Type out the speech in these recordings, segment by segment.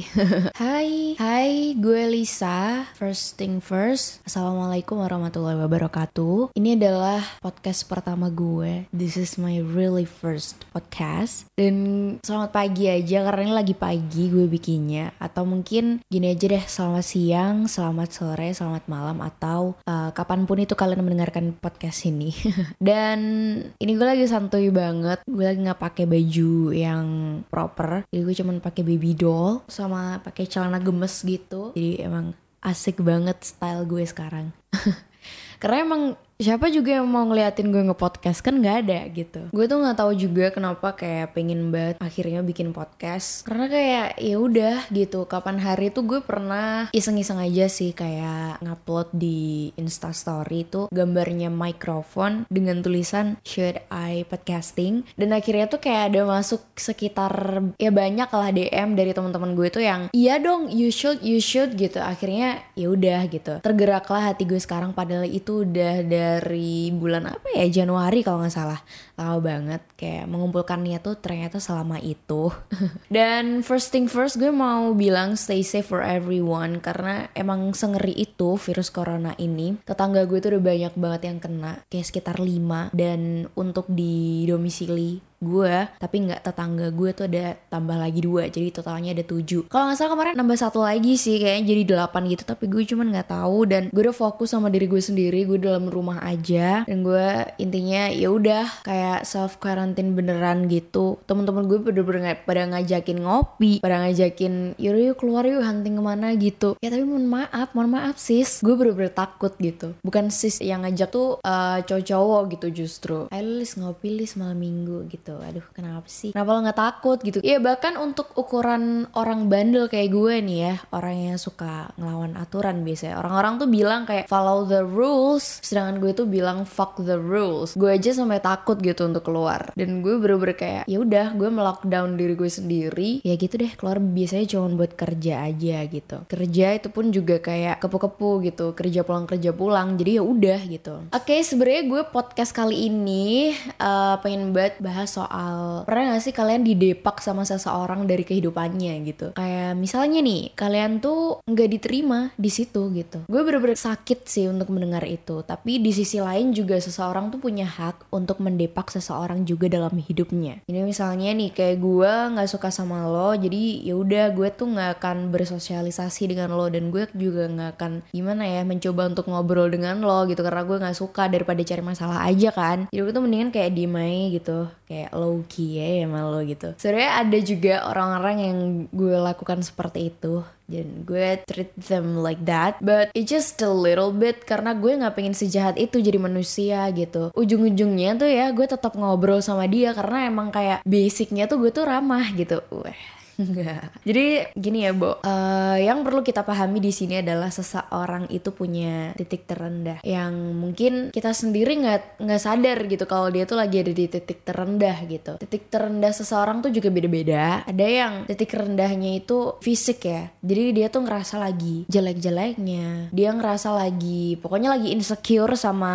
Hai, hai, gue Lisa. First thing first, Assalamualaikum warahmatullahi wabarakatuh. Ini adalah podcast pertama gue. This is my really first podcast. Dan selamat pagi aja karena ini lagi pagi gue bikinnya. Atau mungkin gini aja deh, selamat siang, selamat sore, selamat malam atau uh, kapan pun itu kalian mendengarkan podcast ini. Dan ini gue lagi santuy banget. Gue lagi nggak pakai baju yang proper. Jadi gue cuman pakai baby doll pakai celana gemes gitu. Jadi emang asik banget style gue sekarang karena emang siapa juga yang mau ngeliatin gue nge-podcast? Kan nggak ada gitu. Gue tuh nggak tahu juga kenapa kayak pengen banget akhirnya bikin podcast. Karena kayak ya udah gitu. Kapan hari tuh gue pernah iseng-iseng aja sih kayak ngupload di instastory itu gambarnya mikrofon dengan tulisan should I podcasting? Dan akhirnya tuh kayak ada masuk sekitar ya banyak lah DM dari teman-teman gue tuh yang iya dong you should you should gitu. Akhirnya ya udah gitu. Tergeraklah hati gue sekarang padahal itu udah ada dari bulan apa ya? Januari kalau nggak salah. Lama banget kayak mengumpulkan niat tuh ternyata selama itu. Dan first thing first gue mau bilang stay safe for everyone. Karena emang sengeri itu virus corona ini tetangga gue tuh udah banyak banget yang kena kayak sekitar 5 dan untuk di domisili gue tapi nggak tetangga gue tuh ada tambah lagi dua jadi totalnya ada tujuh. Kalau nggak salah kemarin nambah satu lagi sih kayaknya jadi delapan gitu tapi gue cuman nggak tahu dan gue udah fokus sama diri gue sendiri gue dalam rumah aja dan gue intinya ya udah kayak self quarantine beneran gitu. Teman-teman gue bener-bener pada ngajakin ngopi pada ngajakin yaudah yuk keluar yuk hunting ke mana gitu. Ya tapi mohon maaf mohon maaf sis. Gue bener-bener takut gitu. Bukan sis yang ngajak tuh uh, cowok-cowok gitu justru. Ayo lis ngopi lis malam minggu gitu gitu. Aduh kenapa sih? Kenapa lo nggak takut gitu? Ya bahkan untuk ukuran orang bandel kayak gue nih ya orang yang suka ngelawan aturan biasanya. Orang-orang tuh bilang kayak follow the rules. Sedangkan gue tuh bilang fuck the rules. Gue aja sampai takut gitu untuk keluar. Dan gue bener-bener kayak ya udah gue melockdown diri gue sendiri. Ya gitu deh keluar biasanya cuma buat kerja aja gitu. Kerja itu pun juga kayak kepu-kepu gitu. Kerja pulang kerja pulang. Jadi ya udah gitu. Oke okay, sebenarnya gue podcast kali ini uh, pengen banget bahas soal pernah gak sih kalian didepak sama seseorang dari kehidupannya gitu? Kayak misalnya nih kalian tuh nggak diterima di situ gitu. Gue bener-bener sakit sih untuk mendengar itu. Tapi di sisi lain juga seseorang tuh punya hak untuk mendepak seseorang juga dalam hidupnya. Ini misalnya nih kayak gue nggak suka sama lo jadi ya udah gue tuh nggak akan bersosialisasi dengan lo. Dan gue juga nggak akan gimana ya mencoba untuk ngobrol dengan lo gitu. Karena gue nggak suka daripada cari masalah aja kan. Jadi gue tuh mendingan kayak diem aja gitu. Kayak low key ya sama lo gitu. Sebenarnya ada juga orang-orang yang gue lakukan seperti itu. Dan gue treat them like that. But it just a little bit karena gue nggak pengen sejahat itu jadi manusia gitu. Ujung-ujungnya tuh ya gue tetap ngobrol sama dia karena emang kayak basicnya tuh gue tuh ramah gitu. Wah Enggak. Jadi gini ya, Bo. Uh, yang perlu kita pahami di sini adalah seseorang itu punya titik terendah yang mungkin kita sendiri nggak nggak sadar gitu kalau dia tuh lagi ada di titik terendah gitu. Titik terendah seseorang tuh juga beda-beda. Ada yang titik rendahnya itu fisik ya. Jadi dia tuh ngerasa lagi jelek-jeleknya. Dia ngerasa lagi pokoknya lagi insecure sama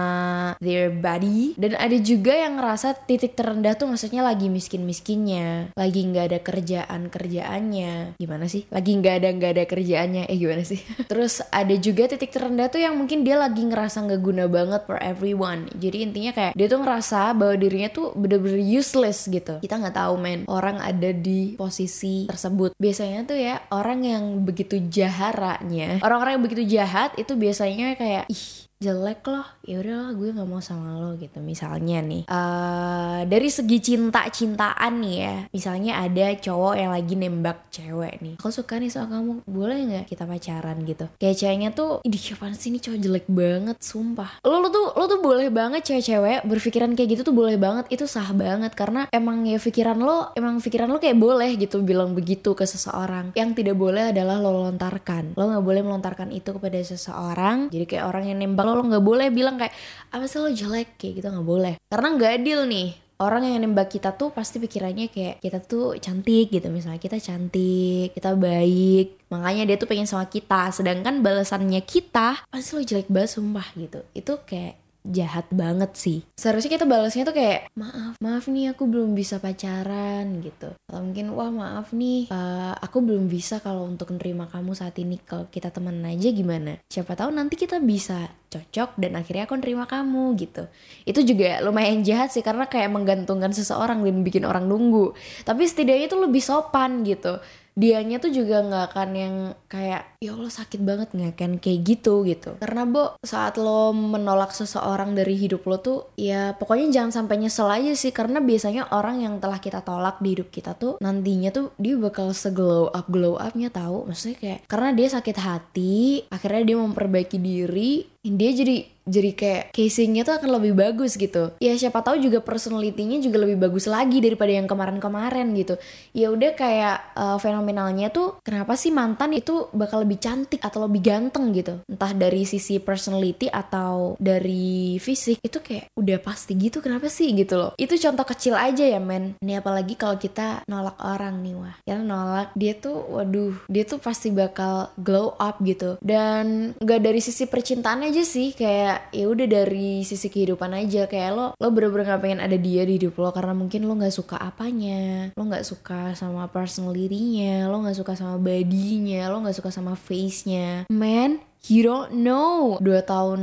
their body dan ada juga yang ngerasa titik terendah tuh maksudnya lagi miskin-miskinnya, lagi nggak ada kerjaan kerja kerjaannya. Gimana sih? Lagi nggak ada nggak ada kerjaannya. Eh gimana sih? Terus ada juga titik terendah tuh yang mungkin dia lagi ngerasa nggak guna banget for everyone. Jadi intinya kayak dia tuh ngerasa bahwa dirinya tuh bener-bener useless gitu. Kita nggak tahu men. Orang ada di posisi tersebut. Biasanya tuh ya orang yang begitu jaharanya orang-orang yang begitu jahat itu biasanya kayak ih jelek loh ya udahlah gue nggak mau sama lo gitu. Misalnya nih uh, dari segi cinta cintaan nih ya misalnya ada cowok yang lagi nembak cewek nih. Aku suka nih sama kamu boleh nggak kita pacaran gitu? Kayak ceweknya tuh ini siapa sih ini cowok jelek banget sumpah. Lo lo tuh lo tuh boleh banget cewek-cewek berpikiran kayak gitu tuh boleh banget itu sah banget. Karena emang ya pikiran lo emang pikiran lo kayak boleh gitu bilang begitu ke seseorang. Yang tidak boleh adalah lo lontarkan. Lo nggak boleh melontarkan itu kepada seseorang. Jadi kayak orang yang nembak lo lo nggak boleh bilang kayak apa sih lo jelek? Kayak gitu nggak boleh. Karena nggak adil nih orang yang nembak kita tuh pasti pikirannya kayak kita tuh cantik gitu. Misalnya kita cantik kita baik. Makanya dia tuh pengen sama kita. Sedangkan balasannya kita pasti lo jelek banget sumpah gitu. Itu kayak jahat banget sih. Seharusnya kita balasnya tuh kayak maaf maaf nih aku belum bisa pacaran gitu. Atau mungkin wah maaf nih uh, aku belum bisa kalau untuk nerima kamu saat ini. Kalau kita teman aja gimana? Siapa tahu nanti kita bisa cocok dan akhirnya aku nerima kamu gitu. Itu juga lumayan jahat sih karena kayak menggantungkan seseorang dan bikin orang nunggu. Tapi setidaknya itu lebih sopan gitu dianya tuh juga nggak akan yang kayak ya Allah sakit banget nggak? kan kayak gitu gitu. Karena bo saat lo menolak seseorang dari hidup lo tuh ya pokoknya jangan sampai nyesel aja sih. Karena biasanya orang yang telah kita tolak di hidup kita tuh nantinya tuh dia bakal seglow up glow upnya tahu. Maksudnya kayak karena dia sakit hati akhirnya dia memperbaiki diri dia jadi jadi kayak casingnya tuh akan lebih bagus gitu. Ya siapa tahu juga personalitinya juga lebih bagus lagi daripada yang kemarin-kemarin gitu. Ya udah kayak uh, fenomenalnya tuh kenapa sih mantan itu bakal lebih cantik atau lebih ganteng gitu? Entah dari sisi personality atau dari fisik itu kayak udah pasti gitu kenapa sih gitu loh? Itu contoh kecil aja ya men. Ini apalagi kalau kita nolak orang nih wah. Ya nolak dia tuh waduh dia tuh pasti bakal glow up gitu. Dan gak dari sisi percintaannya aja sih kayak ya udah dari sisi kehidupan aja. Kayak lo lo bener-bener gak pengen ada dia di hidup lo karena mungkin lo nggak suka apanya. Lo nggak suka sama personality-nya lo nggak suka sama badinya lo nggak suka sama face-nya. Man you don't know dua tahun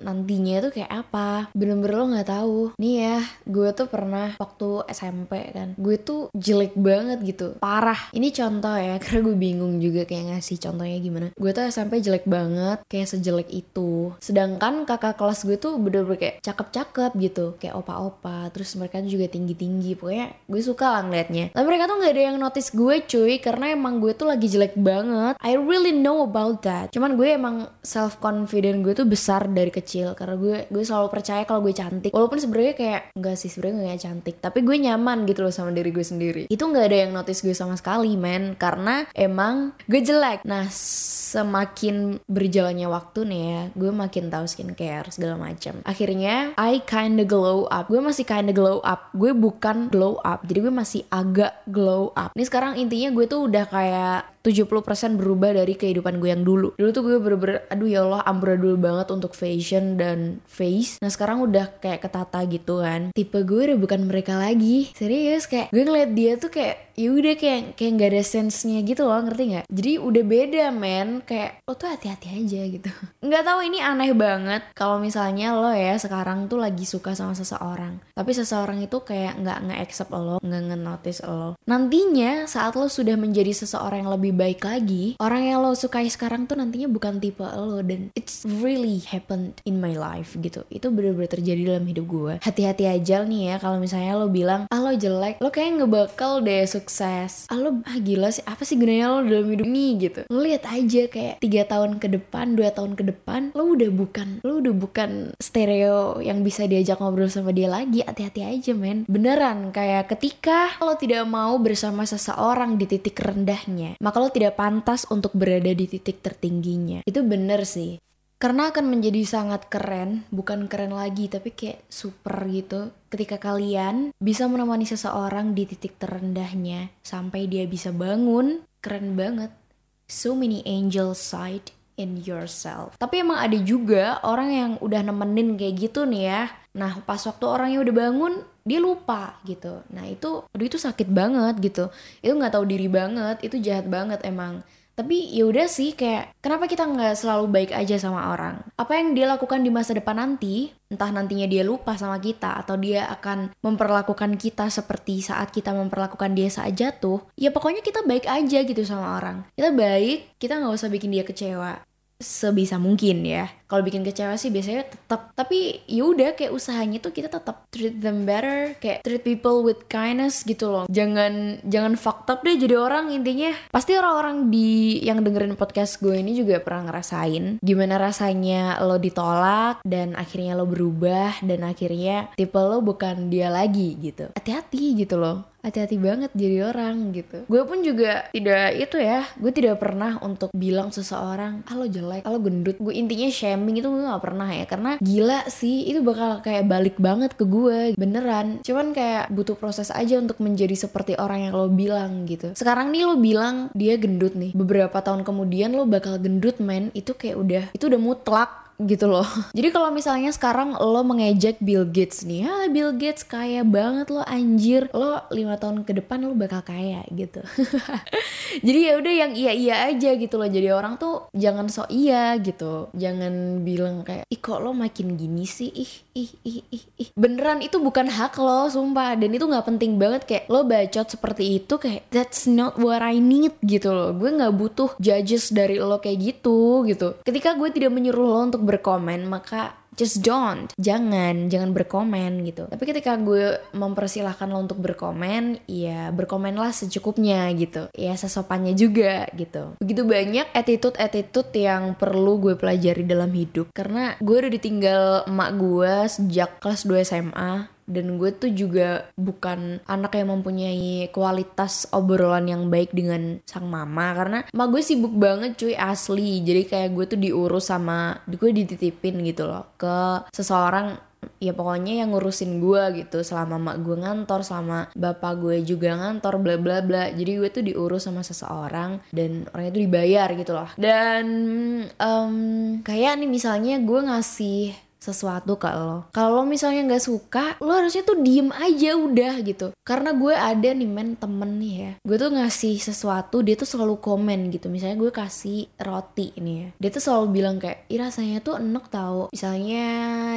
nantinya tuh kayak apa. Bener-bener lo nggak tahu. Nih ya gue tuh pernah waktu SMP kan gue tuh jelek banget gitu. Parah. Ini contoh ya karena gue bingung juga kayak ngasih contohnya gimana. Gue tuh SMP jelek banget kayak sejelek itu. Sedangkan kakak kelas gue tuh bener-bener kayak cakep-cakep gitu kayak opa-opa terus mereka tuh juga tinggi-tinggi. Pokoknya gue suka lah ngeliatnya. Tapi mereka tuh nggak ada yang notice gue cuy karena emang gue tuh lagi jelek banget. I really know about that. Cuman gue emang emang self confident gue tuh besar dari kecil. Karena gue gue selalu percaya kalau gue cantik. Walaupun sebenarnya kayak enggak sih sebenarnya gak cantik. Tapi gue nyaman gitu loh sama diri gue sendiri. Itu nggak ada yang notice gue sama sekali men. Karena emang gue jelek. Nah semakin berjalannya waktu nih ya gue makin tahu skincare segala macam akhirnya I kinda glow up. Gue masih kinda glow up. Gue bukan glow up. Jadi gue masih agak glow up. Ini sekarang intinya gue tuh udah kayak 70% berubah dari kehidupan gue yang dulu. Dulu tuh gue bener-bener, aduh ya Allah amburadul banget untuk fashion dan face. Nah sekarang udah kayak ketata gitu kan. Tipe gue udah bukan mereka lagi. Serius kayak gue ngeliat dia tuh kayak ya udah kayak kayak nggak ada sense-nya gitu loh ngerti nggak? Jadi udah beda men. Kayak lo tuh hati-hati aja gitu. Nggak tahu ini aneh banget. Kalau misalnya lo ya sekarang tuh lagi suka sama seseorang tapi seseorang itu kayak nggak nge-accept lo nggak nge-notice lo. Nantinya saat lo sudah menjadi seseorang yang lebih baik lagi orang yang lo sukai sekarang tuh nantinya bukan tipe lo. Dan it's really happened in my life gitu. Itu bener-bener terjadi dalam hidup gue. Hati-hati aja nih ya kalau misalnya lo bilang ah lo jelek lo kayak nggak deh sukses sukses. Ah lo ah gila sih apa sih gunanya lo dalam hidup ini gitu. Lo lihat aja kayak tiga tahun ke depan dua tahun ke depan lo udah bukan lo udah bukan stereo yang bisa diajak ngobrol sama dia lagi. Hati-hati aja men. Beneran kayak ketika lo tidak mau bersama seseorang di titik rendahnya maka lo tidak pantas untuk berada di titik tertingginya. Itu bener sih karena akan menjadi sangat keren, bukan keren lagi, tapi kayak super gitu. Ketika kalian bisa menemani seseorang di titik terendahnya sampai dia bisa bangun, keren banget. So many angel side in yourself. Tapi emang ada juga orang yang udah nemenin kayak gitu nih ya. Nah, pas waktu orangnya udah bangun, dia lupa gitu. Nah, itu aduh itu sakit banget gitu. Itu nggak tahu diri banget, itu jahat banget emang tapi ya udah sih kayak kenapa kita nggak selalu baik aja sama orang? Apa yang dia lakukan di masa depan nanti entah nantinya dia lupa sama kita atau dia akan memperlakukan kita seperti saat kita memperlakukan dia saat jatuh ya pokoknya kita baik aja gitu sama orang. Kita baik kita nggak usah bikin dia kecewa. Sebisa mungkin ya. Kalau bikin kecewa sih biasanya tetap tapi yaudah kayak usahanya tuh kita tetap treat them better, kayak treat people with kindness gitu loh. Jangan jangan fucked up deh jadi orang intinya. Pasti orang-orang di yang dengerin podcast gue ini juga pernah ngerasain gimana rasanya lo ditolak dan akhirnya lo berubah dan akhirnya tipe lo bukan dia lagi gitu. Hati-hati gitu loh hati-hati banget jadi orang gitu gue pun juga tidak itu ya gue tidak pernah untuk bilang seseorang ah lo jelek ah lo gendut gue intinya shaming itu gue gak pernah ya. Karena gila sih itu bakal kayak balik banget ke gue beneran. Cuman kayak butuh proses aja untuk menjadi seperti orang yang lo bilang gitu. Sekarang nih lo bilang dia gendut nih. Beberapa tahun kemudian lo bakal gendut men. Itu kayak udah itu udah mutlak gitu loh. Jadi kalau misalnya sekarang lo mengejek Bill Gates nih, ah Bill Gates kaya banget lo anjir, lo lima tahun ke depan lo bakal kaya gitu. Jadi ya udah yang iya iya aja gitu loh. Jadi orang tuh jangan sok iya gitu, jangan bilang kayak ih kok lo makin gini sih, ih ih ih ih ih. Beneran itu bukan hak lo, sumpah. Dan itu nggak penting banget kayak lo bacot seperti itu kayak that's not what I need gitu loh. Gue nggak butuh judges dari lo kayak gitu gitu. Ketika gue tidak menyuruh lo untuk berkomen maka just don't. Jangan jangan berkomen gitu. Tapi ketika gue mempersilahkan lo untuk berkomen ya berkomenlah secukupnya gitu. Ya sesopannya juga gitu. Begitu banyak attitude attitude yang perlu gue pelajari dalam hidup. Karena gue udah ditinggal emak gue sejak kelas 2 SMA dan gue tuh juga bukan anak yang mempunyai kualitas obrolan yang baik dengan sang mama. Karena emak gue sibuk banget cuy asli. Jadi kayak gue tuh diurus sama gue dititipin gitu loh ke seseorang ya pokoknya yang ngurusin gue gitu. Selama mak gue ngantor selama bapak gue juga ngantor bla bla bla. Jadi gue tuh diurus sama seseorang dan orangnya tuh dibayar gitu loh. Dan um, kayak nih misalnya gue ngasih sesuatu ke lo. Kalau misalnya nggak suka, lo harusnya tuh diem aja udah gitu. Karena gue ada nih men temen nih ya. Gue tuh ngasih sesuatu, dia tuh selalu komen gitu. Misalnya gue kasih roti ini ya. Dia tuh selalu bilang kayak, ih rasanya tuh enak tau. Misalnya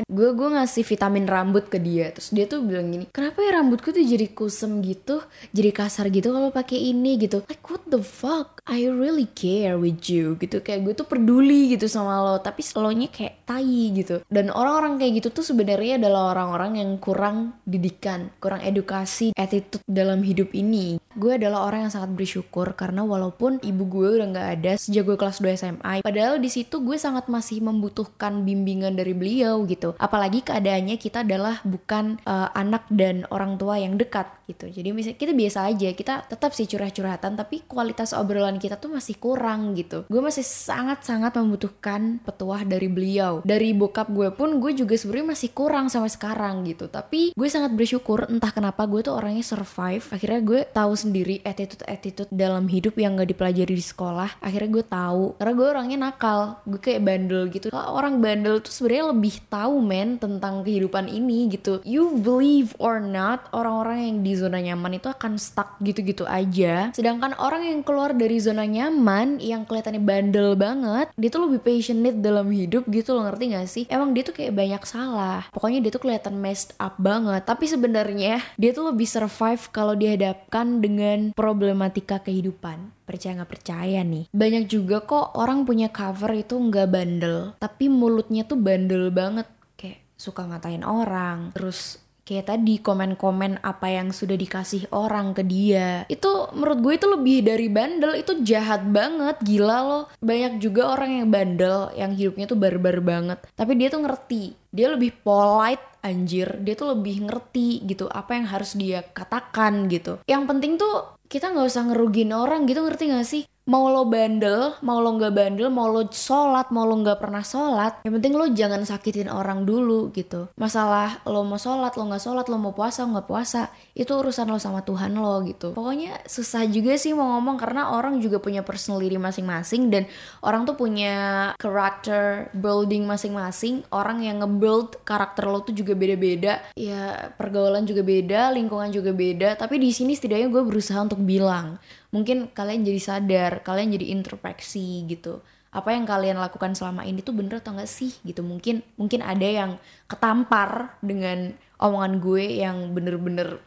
gue gue ngasih vitamin rambut ke dia. Terus dia tuh bilang gini, kenapa ya rambutku tuh jadi kusem gitu, jadi kasar gitu kalau pakai ini gitu. Like what the fuck? I really care with you gitu. Kayak gue tuh peduli gitu sama lo. Tapi nya kayak tai gitu. Dan orang-orang kayak gitu tuh sebenarnya adalah orang-orang yang kurang didikan, kurang edukasi, attitude dalam hidup ini. Gue adalah orang yang sangat bersyukur karena walaupun ibu gue udah nggak ada sejak gue kelas 2 SMA, padahal di situ gue sangat masih membutuhkan bimbingan dari beliau gitu. Apalagi keadaannya kita adalah bukan uh, anak dan orang tua yang dekat gitu. Jadi misalnya kita biasa aja, kita tetap sih curhat-curhatan tapi kualitas obrolan kita tuh masih kurang gitu. Gue masih sangat-sangat membutuhkan petuah dari beliau. Dari bokap gue pun pun gue juga sebenarnya masih kurang sampai sekarang gitu. Tapi gue sangat bersyukur entah kenapa gue tuh orangnya survive. Akhirnya gue tahu sendiri attitude attitude dalam hidup yang gak dipelajari di sekolah. Akhirnya gue tahu. Karena gue orangnya nakal. Gue kayak bandel gitu. Orang bandel tuh sebenarnya lebih tahu men tentang kehidupan ini gitu. You believe or not orang-orang yang di zona nyaman itu akan stuck gitu-gitu aja. Sedangkan orang yang keluar dari zona nyaman yang kelihatannya bandel banget dia tuh lebih passionate dalam hidup gitu loh. Ngerti gak sih? Emang dia tuh kayak banyak salah. Pokoknya dia tuh kelihatan messed up banget. Tapi sebenarnya dia tuh lebih survive kalau dihadapkan dengan problematika kehidupan. Percaya nggak percaya nih? Banyak juga kok orang punya cover itu nggak bandel. Tapi mulutnya tuh bandel banget. Kayak suka ngatain orang terus kayak tadi komen-komen apa yang sudah dikasih orang ke dia. Itu menurut gue itu lebih dari bandel. Itu jahat banget gila loh. Banyak juga orang yang bandel yang hidupnya tuh barbar banget. Tapi dia tuh ngerti. Dia lebih polite anjir. Dia tuh lebih ngerti gitu apa yang harus dia katakan gitu. Yang penting tuh kita nggak usah ngerugin orang gitu ngerti gak sih mau lo bandel, mau lo nggak bandel, mau lo sholat, mau lo nggak pernah sholat, yang penting lo jangan sakitin orang dulu gitu. Masalah lo mau sholat, lo nggak sholat, lo mau puasa, nggak puasa, itu urusan lo sama Tuhan lo gitu. Pokoknya susah juga sih mau ngomong karena orang juga punya personality masing-masing dan orang tuh punya character building masing-masing. Orang yang nge-build karakter lo tuh juga beda-beda. Ya pergaulan juga beda, lingkungan juga beda. Tapi di sini setidaknya gue berusaha untuk bilang mungkin kalian jadi sadar kalian jadi introspeksi gitu. Apa yang kalian lakukan selama ini tuh bener atau enggak sih gitu? Mungkin mungkin ada yang ketampar dengan omongan gue yang bener-bener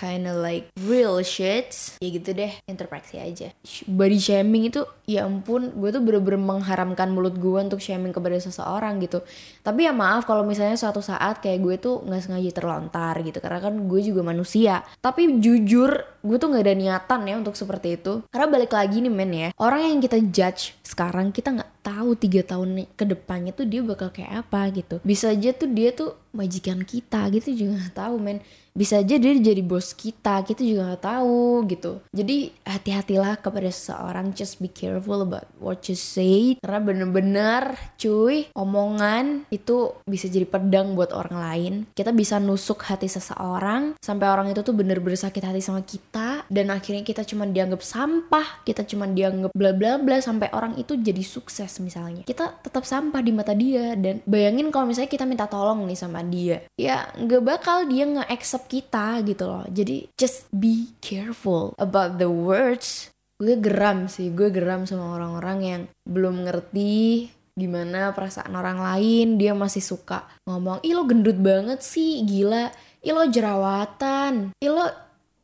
kinda like real shit. Ya gitu deh introspeksi aja. Body shaming itu ya ampun gue tuh bener-bener mengharamkan mulut gue untuk shaming kepada seseorang gitu. Tapi ya maaf kalau misalnya suatu saat kayak gue tuh nggak sengaja terlontar gitu karena kan gue juga manusia. Tapi jujur gue tuh nggak ada niatan ya untuk seperti itu. Karena balik lagi nih men ya. Orang yang kita judge sekarang kita nggak tahu tiga tahun ke depannya tuh dia bakal kayak apa gitu. Bisa aja tuh dia tuh majikan kita gitu juga gak tahu men. Bisa aja dia jadi bos kita kita juga nggak tahu gitu. Jadi hati-hatilah kepada seseorang just be careful about what you say. Karena bener-bener cuy omongan itu bisa jadi pedang buat orang lain. Kita bisa nusuk hati seseorang sampai orang itu tuh bener-bener sakit hati sama kita dan akhirnya kita cuma dianggap sampah kita cuma dianggap bla bla bla sampai orang itu jadi sukses podcast misalnya. Kita tetap sampah di mata dia dan bayangin kalau misalnya kita minta tolong nih sama dia ya nggak bakal dia nge-accept kita gitu loh. Jadi just be careful about the words. Gue geram sih gue geram sama orang-orang yang belum ngerti gimana perasaan orang lain. Dia masih suka ngomong ih lo gendut banget sih gila. Ih lo jerawatan. Ih lo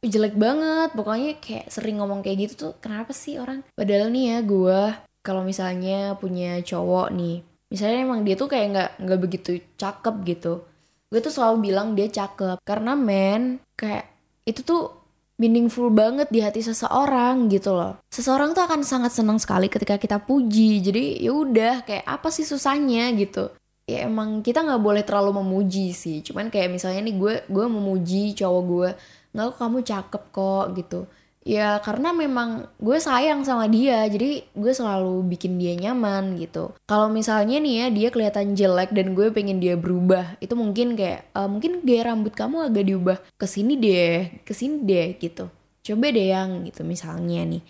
jelek banget. Pokoknya kayak sering ngomong kayak gitu tuh kenapa sih orang? Padahal nih ya gue kalau misalnya punya cowok nih misalnya emang dia tuh kayak nggak nggak begitu cakep gitu gue tuh selalu bilang dia cakep karena men kayak itu tuh meaningful banget di hati seseorang gitu loh. Seseorang tuh akan sangat senang sekali ketika kita puji. Jadi ya udah kayak apa sih susahnya gitu. Ya emang kita nggak boleh terlalu memuji sih. Cuman kayak misalnya nih gue gue memuji cowok gue, nggak kamu cakep kok gitu ya karena memang gue sayang sama dia jadi gue selalu bikin dia nyaman gitu. Kalau misalnya nih ya dia kelihatan jelek dan gue pengen dia berubah itu mungkin kayak uh, mungkin gaya rambut kamu agak diubah ke sini deh ke sini deh gitu. Coba deh yang gitu misalnya nih.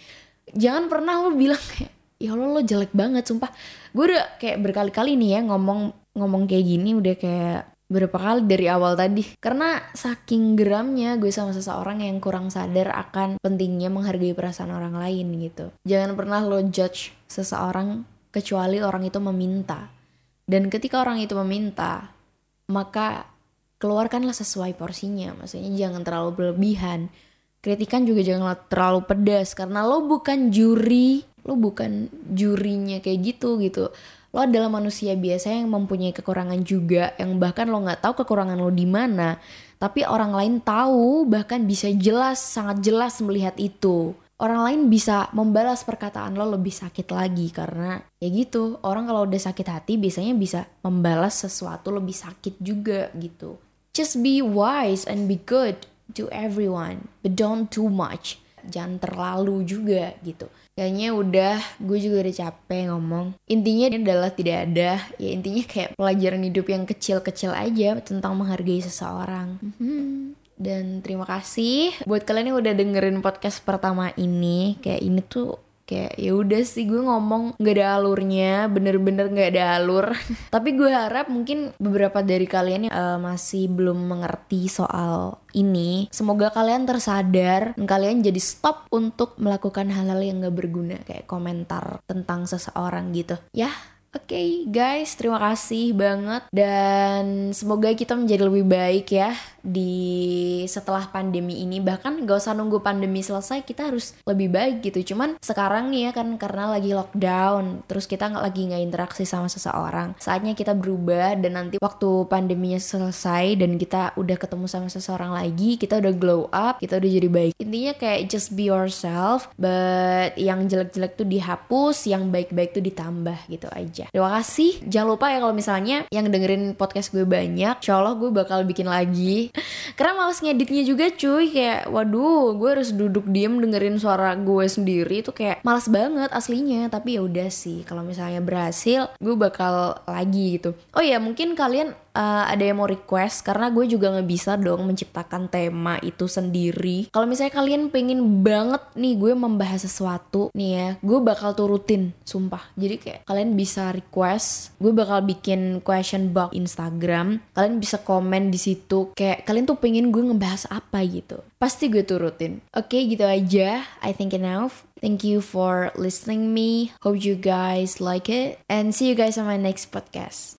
Jangan pernah lo bilang kayak ya Allah lo jelek banget sumpah. Gue udah kayak berkali-kali nih ya ngomong ngomong kayak gini udah kayak berapa kali dari awal tadi. Karena saking geramnya gue sama seseorang yang kurang sadar akan pentingnya menghargai perasaan orang lain gitu. Jangan pernah lo judge seseorang kecuali orang itu meminta. Dan ketika orang itu meminta maka keluarkanlah sesuai porsinya. Maksudnya jangan terlalu berlebihan. Kritikan juga jangan terlalu pedas karena lo bukan juri lo bukan jurinya kayak gitu gitu lo adalah manusia biasa yang mempunyai kekurangan juga yang bahkan lo nggak tahu kekurangan lo di mana. Tapi orang lain tahu bahkan bisa jelas sangat jelas melihat itu. Orang lain bisa membalas perkataan lo lebih sakit lagi karena ya gitu orang kalau udah sakit hati biasanya bisa membalas sesuatu lebih sakit juga gitu. Just be wise and be good to everyone but don't too much jangan terlalu juga gitu Kayaknya udah, gue juga udah capek ngomong. Intinya ini adalah tidak ada, ya intinya kayak pelajaran hidup yang kecil-kecil aja tentang menghargai seseorang. Hmm. Dan terima kasih buat kalian yang udah dengerin podcast pertama ini. Kayak ini tuh kayak ya udah sih gue ngomong nggak ada alurnya bener-bener nggak ada alur. Tapi gue harap mungkin beberapa dari kalian yang uh, masih belum mengerti soal ini semoga kalian tersadar dan kalian jadi stop untuk melakukan hal-hal yang gak berguna kayak komentar tentang seseorang gitu. Ya Oke okay, guys, terima kasih banget dan semoga kita menjadi lebih baik ya di setelah pandemi ini. Bahkan gak usah nunggu pandemi selesai, kita harus lebih baik gitu. Cuman sekarang nih ya kan karena lagi lockdown, terus kita nggak lagi nggak interaksi sama seseorang. Saatnya kita berubah dan nanti waktu pandeminya selesai dan kita udah ketemu sama seseorang lagi, kita udah glow up, kita udah jadi baik. Intinya kayak just be yourself, but yang jelek-jelek tuh dihapus, yang baik-baik tuh ditambah gitu aja. Terima kasih. Jangan lupa ya kalau misalnya yang dengerin podcast gue banyak, insya Allah gue bakal bikin lagi. Karena males ngeditnya juga cuy, kayak waduh, gue harus duduk diem dengerin suara gue sendiri itu kayak males banget aslinya. Tapi ya udah sih, kalau misalnya berhasil, gue bakal lagi gitu. Oh ya, mungkin kalian uh, ada yang mau request karena gue juga nggak bisa dong menciptakan tema itu sendiri. Kalau misalnya kalian pengen banget nih gue membahas sesuatu nih ya, gue bakal turutin, sumpah. Jadi kayak kalian bisa request, gue bakal bikin question box Instagram. Kalian bisa komen di situ kayak kalian tuh pengen gue ngebahas apa gitu. Pasti gue turutin. Oke, okay, gitu aja. I think enough. Thank you for listening me. Hope you guys like it and see you guys on my next podcast.